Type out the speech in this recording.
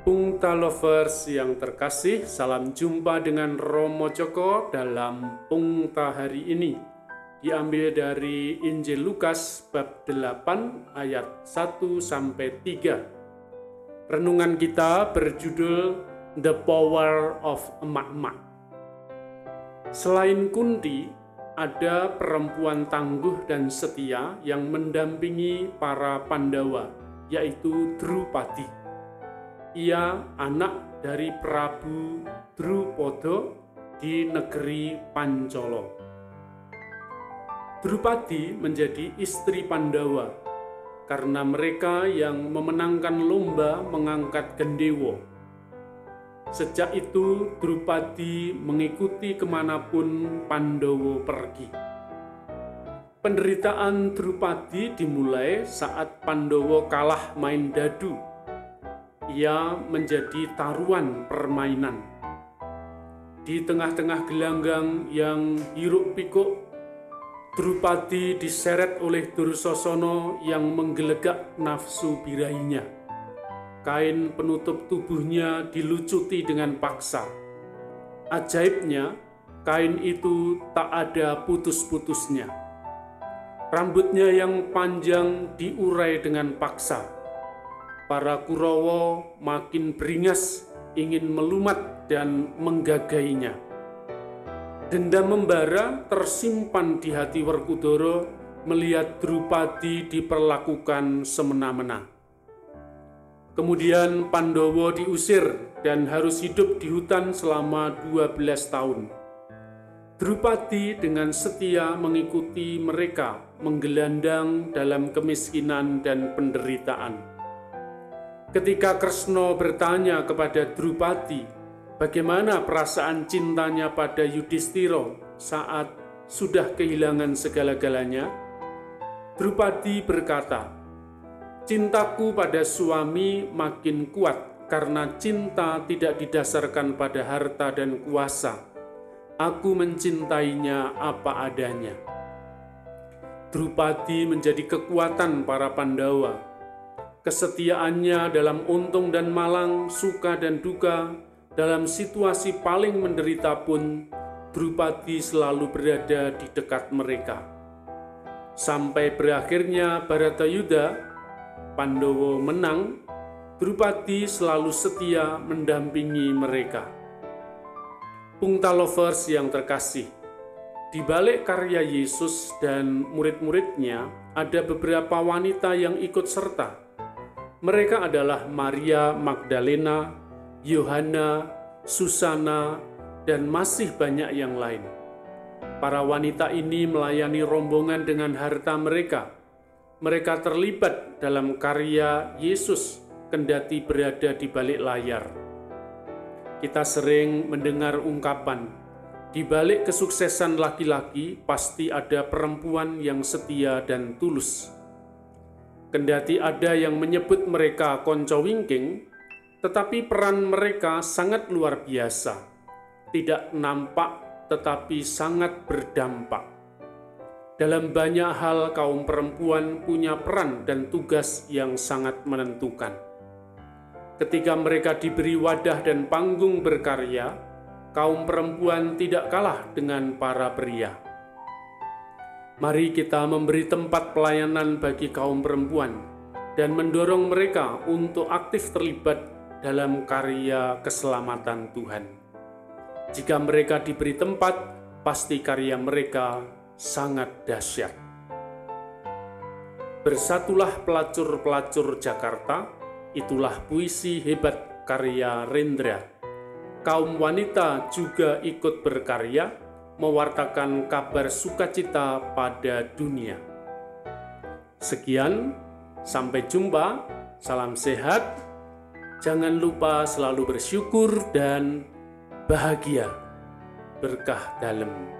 Pungta Lovers yang terkasih, salam jumpa dengan Romo Joko dalam Pungta hari ini. Diambil dari Injil Lukas bab 8 ayat 1 sampai 3. Renungan kita berjudul The Power of Emak-emak. Selain Kunti, ada perempuan tangguh dan setia yang mendampingi para Pandawa, yaitu Drupadi ia anak dari Prabu Drupada di negeri Pancolo. Drupadi menjadi istri Pandawa karena mereka yang memenangkan lomba mengangkat gendewo. Sejak itu Drupadi mengikuti ke mana pun Pandowo pergi. Penderitaan Drupadi dimulai saat Pandowo kalah main dadu ia menjadi taruhan permainan. Di tengah-tengah gelanggang yang hiruk pikuk, Drupadi diseret oleh Dursosono yang menggelegak nafsu birahinya. Kain penutup tubuhnya dilucuti dengan paksa. Ajaibnya, kain itu tak ada putus-putusnya. Rambutnya yang panjang diurai dengan paksa para Kurawa makin beringas ingin melumat dan menggagainya. Dendam membara tersimpan di hati Werkudara melihat Drupadi diperlakukan semena-mena. Kemudian Pandowo diusir dan harus hidup di hutan selama 12 tahun. Drupadi dengan setia mengikuti mereka menggelandang dalam kemiskinan dan penderitaan. Ketika Kresno bertanya kepada Drupadi, bagaimana perasaan cintanya pada Yudhistiro saat sudah kehilangan segala-galanya, Drupadi berkata, Cintaku pada suami makin kuat karena cinta tidak didasarkan pada harta dan kuasa. Aku mencintainya apa adanya. Drupadi menjadi kekuatan para Pandawa kesetiaannya dalam untung dan malang, suka dan duka, dalam situasi paling menderita pun, Drupadi selalu berada di dekat mereka. Sampai berakhirnya Baratayuda, Pandowo menang, Drupadi selalu setia mendampingi mereka. Pungta lovers yang terkasih, di balik karya Yesus dan murid-muridnya, ada beberapa wanita yang ikut serta mereka adalah Maria Magdalena, Yohana, Susana, dan masih banyak yang lain. Para wanita ini melayani rombongan dengan harta mereka. Mereka terlibat dalam karya Yesus, kendati berada di balik layar. Kita sering mendengar ungkapan, di balik kesuksesan laki-laki pasti ada perempuan yang setia dan tulus. Kendati ada yang menyebut mereka konco wingking, tetapi peran mereka sangat luar biasa. Tidak nampak tetapi sangat berdampak. Dalam banyak hal kaum perempuan punya peran dan tugas yang sangat menentukan. Ketika mereka diberi wadah dan panggung berkarya, kaum perempuan tidak kalah dengan para pria Mari kita memberi tempat pelayanan bagi kaum perempuan dan mendorong mereka untuk aktif terlibat dalam karya keselamatan Tuhan. Jika mereka diberi tempat, pasti karya mereka sangat dahsyat. Bersatulah pelacur-pelacur Jakarta, itulah puisi hebat karya Rendra. Kaum wanita juga ikut berkarya, mewartakan kabar sukacita pada dunia. Sekian, sampai jumpa. Salam sehat. Jangan lupa selalu bersyukur dan bahagia. Berkah dalam